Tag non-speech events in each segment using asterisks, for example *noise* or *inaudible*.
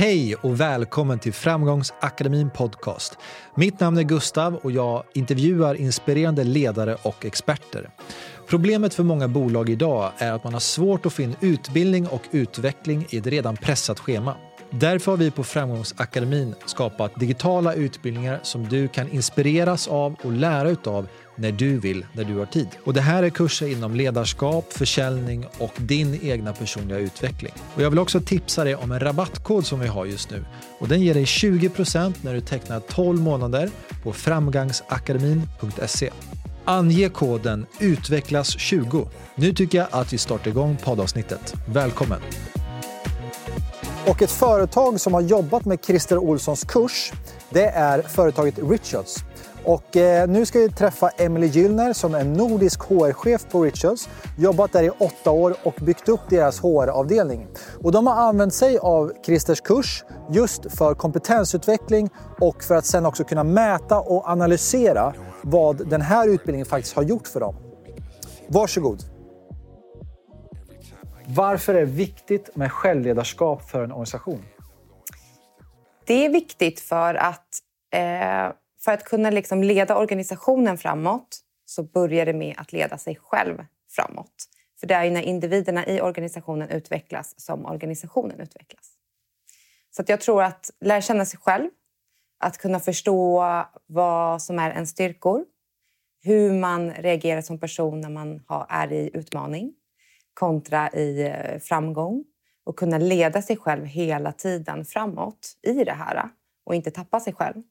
Hej och välkommen till Framgångsakademin Podcast. Mitt namn är Gustav och jag intervjuar inspirerande ledare och experter. Problemet för många bolag idag är att man har svårt att få in utbildning och utveckling i ett redan pressat schema. Därför har vi på Framgångsakademin skapat digitala utbildningar som du kan inspireras av och lära utav när du vill, när du har tid. Och det här är kurser inom ledarskap, försäljning och din egna personliga utveckling. Och jag vill också tipsa dig om en rabattkod som vi har just nu. Och den ger dig 20% när du tecknar 12 månader på framgangsakademin.se. Ange koden UTVECKLAS20. Nu tycker jag att vi startar igång poddavsnittet. Välkommen! Och ett företag som har jobbat med Christer Olssons kurs, det är företaget Richards. Och eh, nu ska vi träffa Emily Gyllner som är nordisk HR-chef på Richards. Jobbat där i åtta år och byggt upp deras HR-avdelning. Och de har använt sig av Christers kurs just för kompetensutveckling och för att sen också kunna mäta och analysera vad den här utbildningen faktiskt har gjort för dem. Varsågod. Varför är det viktigt med självledarskap för en organisation? Det är viktigt för att eh, för att kunna liksom leda organisationen framåt så börjar det med att leda sig själv framåt. För det är ju när individerna i organisationen utvecklas som organisationen utvecklas. Så jag tror att lära känna sig själv, att kunna förstå vad som är ens styrkor, hur man reagerar som person när man är i utmaning kontra i eh, framgång och kunna leda sig själv hela tiden framåt i det här och inte tappa sig själv.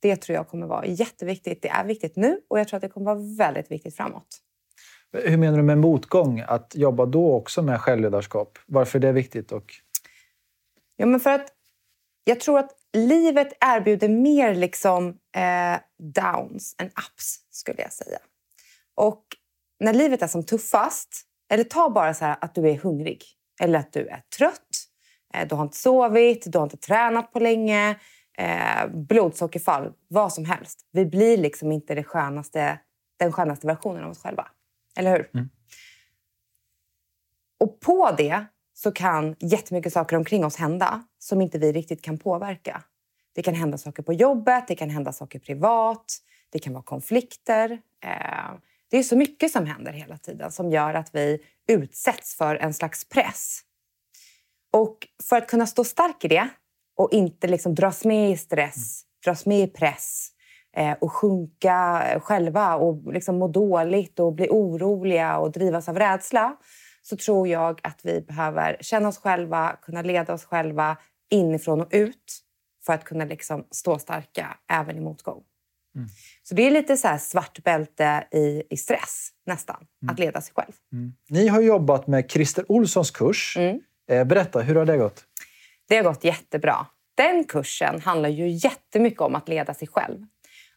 Det tror jag kommer vara jätteviktigt. Det är viktigt nu och jag tror att det kommer vara väldigt viktigt framåt. Hur menar du med motgång? Att jobba då också med självledarskap? Varför är det viktigt? Och... Ja, men för att jag tror att livet erbjuder mer liksom, eh, downs än ups, skulle jag säga. Och när livet är som tuffast, eller ta bara så att du är hungrig eller att du är trött, eh, du har inte sovit, du har inte tränat på länge, eh, blodsockerfall, vad som helst. Vi blir liksom inte det skönaste, den skönaste versionen av oss själva. Eller hur? Mm. Och på det så kan jättemycket saker omkring oss hända som inte vi riktigt kan påverka. Det kan hända saker på jobbet, det kan hända saker privat, det kan vara konflikter. Eh, det är så mycket som händer hela tiden som gör att vi utsätts för en slags press. Och för att kunna stå stark i det och inte liksom dras med i stress, mm. dras med i press eh, och sjunka själva och liksom må dåligt och bli oroliga och drivas av rädsla så tror jag att vi behöver känna oss själva, kunna leda oss själva inifrån och ut för att kunna liksom stå starka även i motgång. Mm. Så det är lite så svart bälte i, i stress, nästan, mm. att leda sig själv. Mm. Ni har jobbat med Christer Olssons kurs. Mm. Eh, berätta, hur har det gått? Det har gått jättebra. Den kursen handlar ju jättemycket om att leda sig själv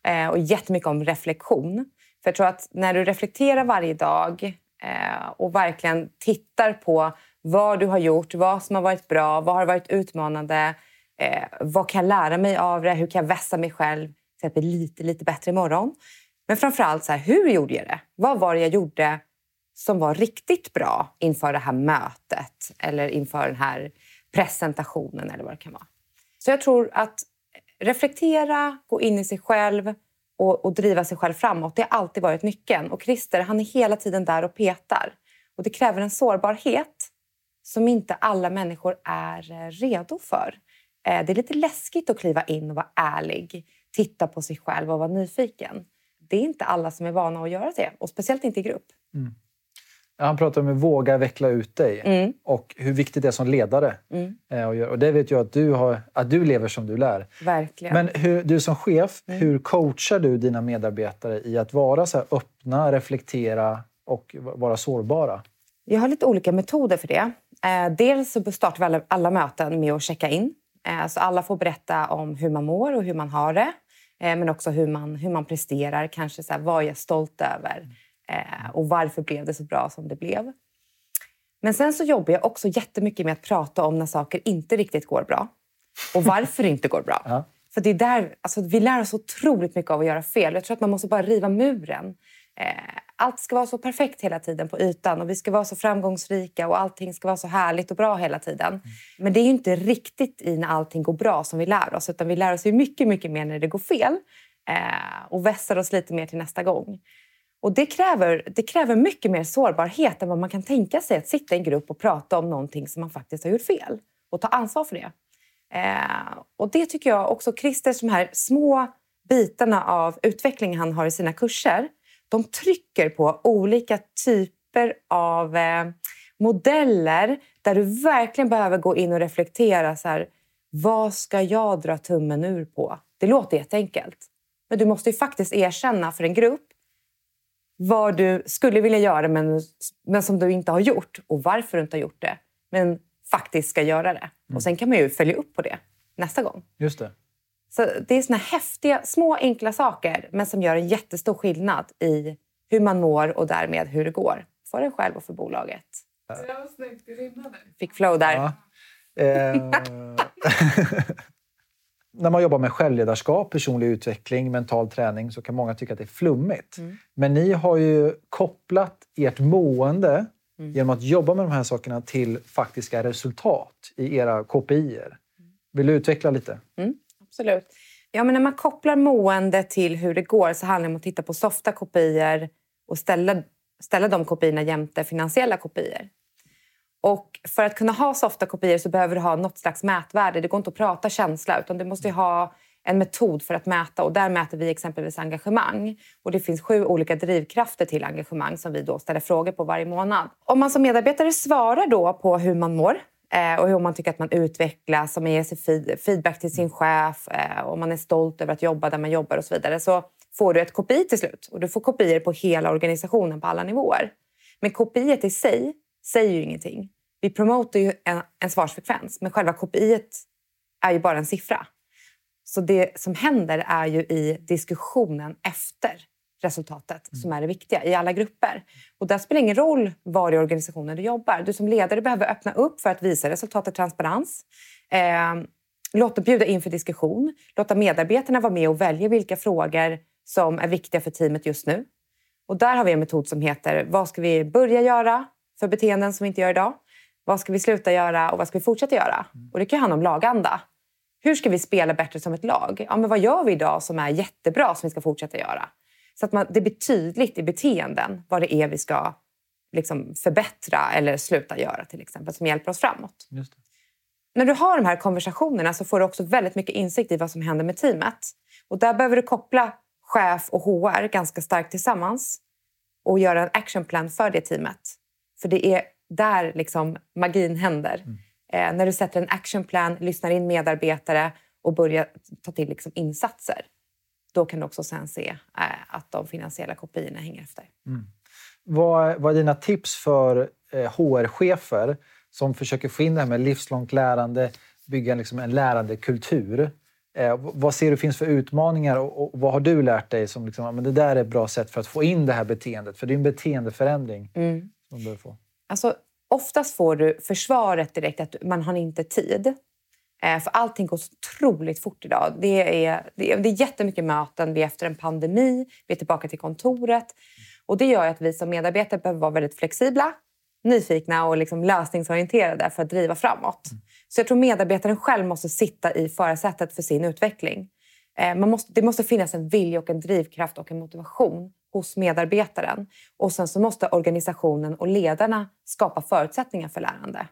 eh, och jättemycket om reflektion. För jag tror att när du reflekterar varje dag eh, och verkligen tittar på vad du har gjort, vad som har varit bra, vad har varit utmanande, vad kan jag lära mig av det, hur kan jag vässa mig själv så att bli blir lite, lite bättre imorgon. Men framför allt, så här, hur gjorde jag det? Vad var det jag gjorde som var riktigt bra inför det här mötet eller inför den här presentationen eller vad det kan vara. Så jag tror att reflektera, gå in i sig själv och, och, driva sig själv framåt, det har alltid varit nyckeln. Och Christer, han är hela tiden där och petar. Och det kräver en sårbarhet som inte alla människor är eh, redo för. Eh, det är lite läskigt att kliva in och vara ärlig, titta på sig själv och vara nyfiken. Det är inte alla som är vana att göra det, och speciellt inte i grupp. Mm. Han pratar om att våga veckla ut dig mm. och hur viktigt det är som ledare. Mm. Eh, och det vet jag att du, har, att du lever som du lär. Verkligen. Men hur, du som chef, mm. hur coachar du dina medarbetare i att vara så öppna, reflektera och vara sårbara? Jag har lite olika metoder för det. Eh, dels så startar vi alla, alla möten med att checka in. Eh, så alla får berätta om hur man mår och hur man har det. Men också hur man, hur man presterar. Kanske så här, vad är jag stolt över? Eh, och varför blev det så bra som det blev? Men sen så jobbar jag också jättemycket med att prata om när saker inte riktigt går bra och varför det inte går bra. *laughs* Ja. För det är där, alltså, vi lär oss otroligt mycket av att göra fel. Jag tror att man måste bara riva muren Eh, allt ska vara så perfekt hela tiden på ytan och vi ska vara så framgångsrika och allting ska vara så härligt och bra hela tiden. Mm. Men det är inte riktigt i när allting går bra som vi lär oss utan vi lär oss mycket, mycket mer när det går fel eh, och vässar oss lite mer till nästa gång. Och det kräver, det kräver mycket mer sårbarhet än vad man kan tänka sig att sitta i en grupp och prata om någonting som man faktiskt har gjort fel och ta ansvar för det. Eh, och det tycker jag också, Christers de här små bitarna av utveckling han har i sina kurser, de trycker på olika typer av eh, modeller där du verkligen behöver gå in och reflektera. Så här, vad ska jag dra tummen ur på? Det låter jätteenkelt. Men du måste ju faktiskt erkänna för en grupp vad du skulle vilja göra men, men som du inte har gjort och varför du inte har gjort det. Men faktiskt ska göra det. Mm. Och Sen kan man ju följa upp på det nästa gång. Just det. Så Det är såna häftiga, små enkla saker men som gör en jättestor skillnad i hur man mår och därmed hur det går för en själv och för bolaget. Det var snyggt. Fick flow där. Ja. Eh, *laughs* när man jobbar med självledarskap, personlig utveckling, mental träning så kan många tycka att det är flummigt. Mm. Men ni har ju kopplat ert mående mm. genom att jobba med de här sakerna till faktiska resultat i era KPI. Vill du utveckla lite? Mm, absolut. Ja, men när man kopplar mående till hur det går så handlar det om att titta på softa kopior och ställa, ställa de kopiorna jämte finansiella kopior. Och för att kunna ha softa kopior så behöver du ha något slags mätvärde. Det går inte att prata känsla utan du måste ha en metod för att mäta och där mäter vi exempelvis engagemang. Och det finns sju olika drivkrafter till engagemang som vi då ställer frågor på varje månad. Om man som medarbetare svarar då på hur man mår Eh, och hur man tycker att man utvecklas, om man ger sig feedback till sin chef, eh, och om man är stolt över att jobba där man jobbar och så vidare så får du ett KPI till slut. Och du får kopior på hela organisationen på alla nivåer. Men kopiet i sig säger ju ingenting. Vi promotar ju en, en svarsfrekvens, men själva KPI är ju bara en siffra. Så det som händer är ju i diskussionen efter resultatet mm. som är det viktiga i alla grupper. Och där spelar ingen roll var i organisationen du jobbar. Du som ledare behöver öppna upp för att visa resultatet transparens. Eh, låta bjuda in för diskussion. Låta medarbetarna vara med och välja vilka frågor som är viktiga för teamet just nu. Och där har vi en metod som heter Vad ska vi börja göra för beteenden som vi inte gör idag? Vad ska vi sluta göra och vad ska vi fortsätta göra? Mm. Och det kan handla om laganda. Hur ska vi spela bättre som ett lag? Ja, men vad gör vi idag som är jättebra som vi ska fortsätta göra? Så att man, det blir tydligt i beteenden vad det är vi ska liksom förbättra eller sluta göra till exempel som hjälper oss framåt. När du har de här konversationerna så får du också väldigt mycket insikt i vad som händer med teamet. Och där behöver du koppla chef och HR ganska starkt tillsammans och göra en actionplan för det teamet. För det är där liksom magin händer. Mm. Eh, när du sätter en actionplan, lyssnar in medarbetare och börjar ta till liksom insatser. Då kan du också sen se eh, att de finansiella kopiorna hänger efter. Mm. Vad, vad är dina tips för eh, HR-chefer som försöker få in det här med livslångt lärande, bygga liksom en lärandekultur? Eh, vad ser du finns för utmaningar och, och, vad har du lärt dig som liksom, men det där är ett bra sätt för att få in det här beteendet? För det är en beteendeförändring mm. som du få. Alltså, oftast får du försvaret direkt att man har inte tid. Eh, för allting går så otroligt fort idag. Det är, det, är, det är jättemycket möten. Vi är efter en pandemi. Vi är tillbaka till kontoret. Och Det gör att vi som medarbetare behöver vara väldigt flexibla, nyfikna och liksom lösningsorienterade för att driva framåt. Så jag tror medarbetaren själv måste sitta i förarsätet för sin utveckling. Eh, man måste, det måste finnas en vilja, och en drivkraft och en motivation hos medarbetaren. Och sen så måste organisationen och ledarna skapa förutsättningar för lärande.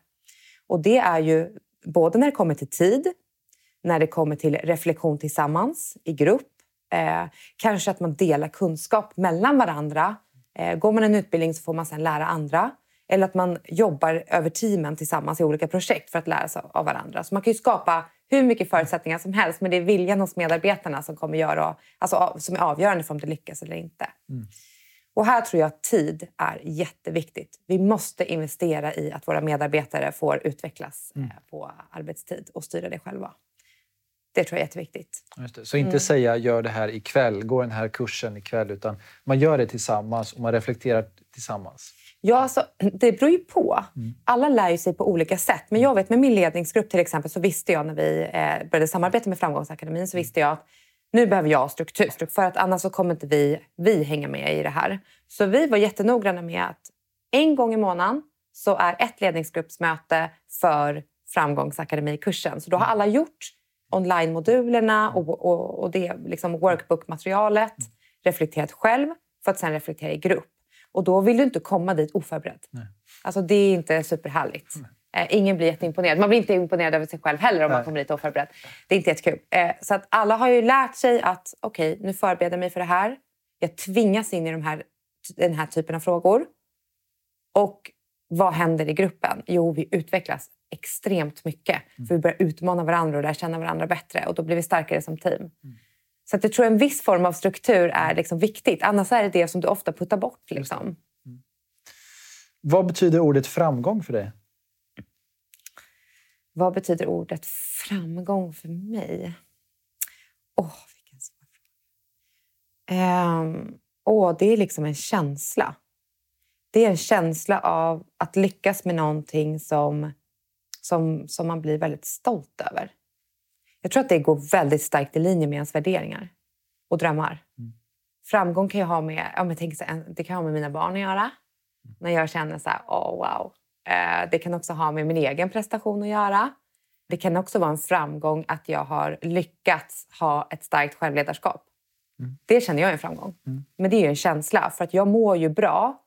Och det är ju både när det kommer till tid, när det kommer till reflektion tillsammans i grupp. Eh, kanske att man delar kunskap mellan varandra. Eh, går man en utbildning så får man sen lära andra. Eller att man jobbar över teamen tillsammans i olika projekt för att lära sig av varandra. Så man kan skapa hur mycket förutsättningar som helst men det är viljan hos medarbetarna som, kommer göra, alltså, som är avgörande för om det lyckas eller inte. Mm. Och här tror jag att tid är jätteviktigt. Vi måste investera i att våra medarbetare får utvecklas mm. Eh, på arbetstid och styra det själva. Det tror jag är jätteviktigt. Så inte mm. säga gör det här ikväll, gå den här kursen ikväll, utan man gör det tillsammans och man reflekterar tillsammans. Ja, alltså, *clears throat* det beror ju på. Mm. Alla lär sig på olika sätt. Men jag vet med min ledningsgrupp till exempel så visste jag när vi eh, började samarbeta med Framgångsakademin så visste jag att nu behöver jag struktur för att annars så kommer inte vi, vi hänga med i det här. Så vi var jättenoggranna med att en gång i månaden så är ett ledningsgruppsmöte för Framgångsakademikursen. Så då har alla gjort online-modulerna och, och, och det liksom workbook-materialet, reflekterat själv för att sen reflektera i grupp. Och då vill du inte komma dit oförberedd. Nej. Alltså det är inte superhärligt. Nej. Eh, ingen blir jätteimponerad. Man blir inte imponerad över sig själv heller om Nej. man kommer dit oförberedd. Det är inte jättekul. Eh, så att alla har ju lärt sig att okej, okay, nu förbereder jag mig för det här. Jag tvingas in i de här, den här typen av frågor. Och vad händer i gruppen? Jo, vi utvecklas extremt mycket. Mm. För vi börjar utmana varandra och lära känna varandra bättre. Och då blir vi starkare som team. Mm. Så att jag tror en viss form av struktur är liksom viktigt. Annars är det det som du ofta puttar bort. Liksom. Mm. Vad betyder ordet framgång för dig? Vad betyder ordet framgång för mig? Åh, oh, vilken svår fråga. Um, oh, det är liksom en känsla. Det är en känsla av att lyckas med någonting som, som, som man blir väldigt stolt över. Jag tror att det går väldigt starkt i linje med ens värderingar och drömmar. Mm. Framgång kan jag ha med, ja, men tänk så, det kan ha med mina barn att göra. Mm. När jag känner så här, oh, wow. Eh, det kan också ha med min egen prestation att göra. Det kan också vara en framgång att jag har lyckats ha ett starkt självledarskap. Mm. Det känner jag är en framgång. Mm. Men det är ju en känsla. För att jag mår ju bra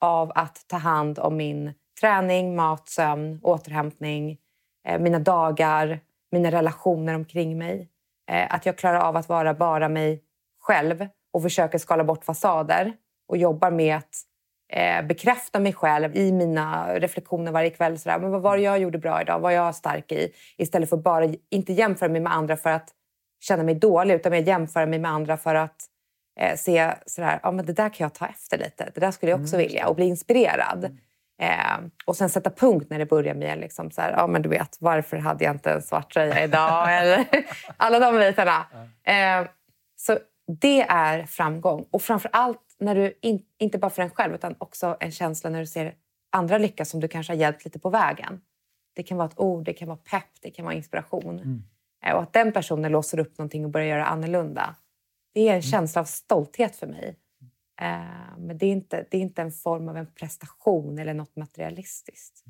av att ta hand om min träning, mat, sömn, återhämtning, eh, mina dagar, mina relationer omkring mig. Eh, att jag klarar av att vara bara mig själv och försöker skala bort fasader och jobbar med att eh, bekräfta mig själv i mina reflektioner varje kväll. Sådär. Men vad var det jag gjorde bra idag? Vad var jag stark i? Istället för bara inte jämföra mig med andra för att känna mig dålig utan mer jämföra mig med andra för att eh, se sådär, ja, men det där kan jag ta efter lite. Det där skulle jag också mm. vilja och bli inspirerad. Mm. Eh, och sen sätta punkt när det börjar med liksom så här, ja, men du vet, varför hade jag inte en svart tröja idag? *laughs* Eller alla de bitarna. Eh, så det är framgång. Och framför allt när du in, inte bara för en själv utan också en känsla när du ser andra lyckas som du kanske har hjälpt lite på vägen. Det kan vara ett ord, det kan vara pepp, det kan vara inspiration. Mm. Eh, och att den personen låser upp någonting och börjar göra annorlunda. Det är en mm. känsla av stolthet för mig. Eh, men det är, inte, det är inte en form av en prestation eller något materialistiskt.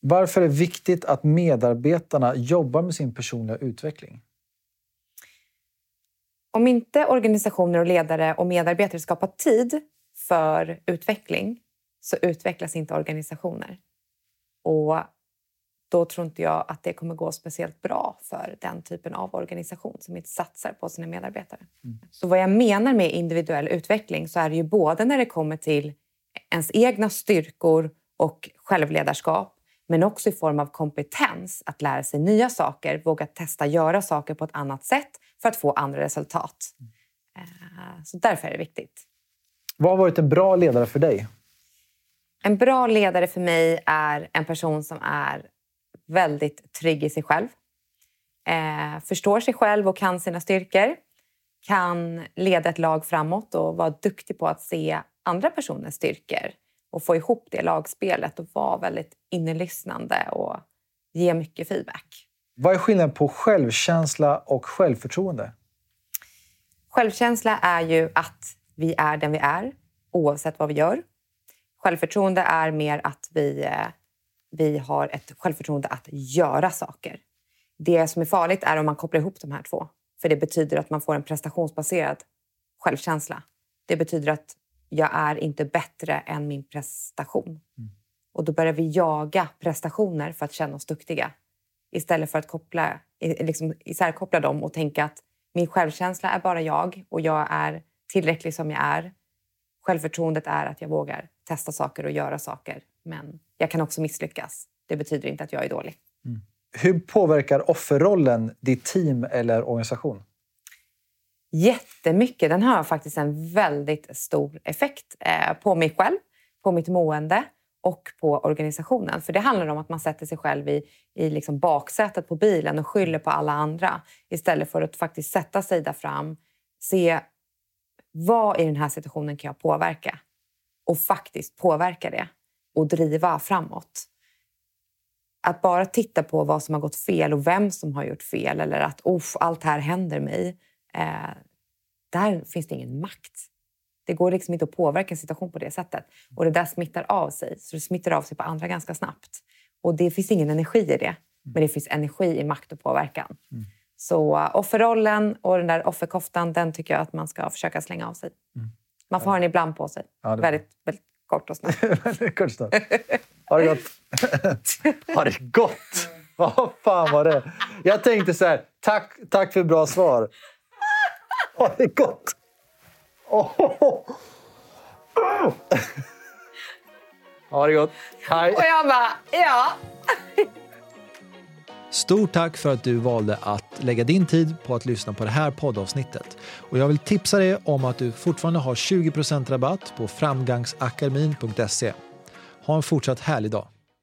Varför är det viktigt att medarbetarna jobbar med sin personliga utveckling? Om inte organisationer och ledare och medarbetare skapar tid för utveckling så utvecklas inte organisationer. Och då tror inte jag att det kommer gå speciellt bra för den typen av organisation som inte satsar på sina medarbetare. Mm. Så vad jag menar med individuell utveckling så är det ju både när det kommer till ens egna styrkor och självledarskap men också i form av kompetens att lära sig nya saker, våga testa göra saker på ett annat sätt för att få andra resultat. Mm. Så därför är det viktigt. Vad har varit en bra ledare för dig? En bra ledare för mig är en person som är väldigt trygg i sig själv. Eh, förstår sig själv och kan sina styrkor. Kan leda ett lag framåt och vara duktig på att se andra personers styrkor och få ihop det lagspelet och vara väldigt inlyssnande och ge mycket feedback. Vad är skillnaden på självkänsla och självförtroende? Självkänsla är ju att vi är den vi är oavsett vad vi gör. Självförtroende är mer att vi eh, vi har ett självförtroende att göra saker. Det som är farligt är om man kopplar ihop de här två. För det betyder att man får en prestationsbaserad självkänsla. Det betyder att jag är inte bättre än min prestation. Mm. Och då börjar vi jaga prestationer för att känna oss duktiga. Istället för att koppla, liksom isärkoppla dem och tänka att min självkänsla är bara jag och jag är tillräcklig som jag är. Självförtroendet är att jag vågar testa saker och göra saker. Men jag kan också misslyckas. Det betyder inte att jag är dålig. Mm. Hur påverkar offerrollen ditt team eller organisation? Jättemycket. Den har faktiskt en väldigt stor effekt eh, på mig själv, på mitt mående och på organisationen. För Det handlar om att man sätter sig själv i, i liksom baksätet på bilen och skyller på alla andra istället för att faktiskt sätta sig där fram, se vad i den här situationen kan jag påverka och faktiskt påverka det och driva framåt. Att bara titta på vad som har gått fel och vem som har gjort fel eller att allt här händer mig eh, där finns det ingen makt. Det går liksom inte att påverka en situation på det sättet. Och det där smittar av sig. Så det smittar av sig på andra ganska snabbt. Och det finns ingen energi i det. Men det finns energi i makt och påverkan. Mm. Så uh, offerrollen och den där offerkoftan, den tycker jag att man ska försöka slänga av sig. Mm. Man får ha den ibland på sig. Ja, väldigt, väldigt kort och snabbt. *laughs* kort snabbt. Ha det gott! *laughs* ha det gott! Vad fan var det? Jag tänkte så här, tack, tack för bra svar. Ha det gott! *laughs* Ha det gott. Hej. Och jag bara, ja. Stort tack för att du valde att lägga din tid på att lyssna på det här poddavsnittet. Och jag vill tipsa dig om att du fortfarande har 20 rabatt på framgangsakademin.se. Ha en fortsatt härlig dag.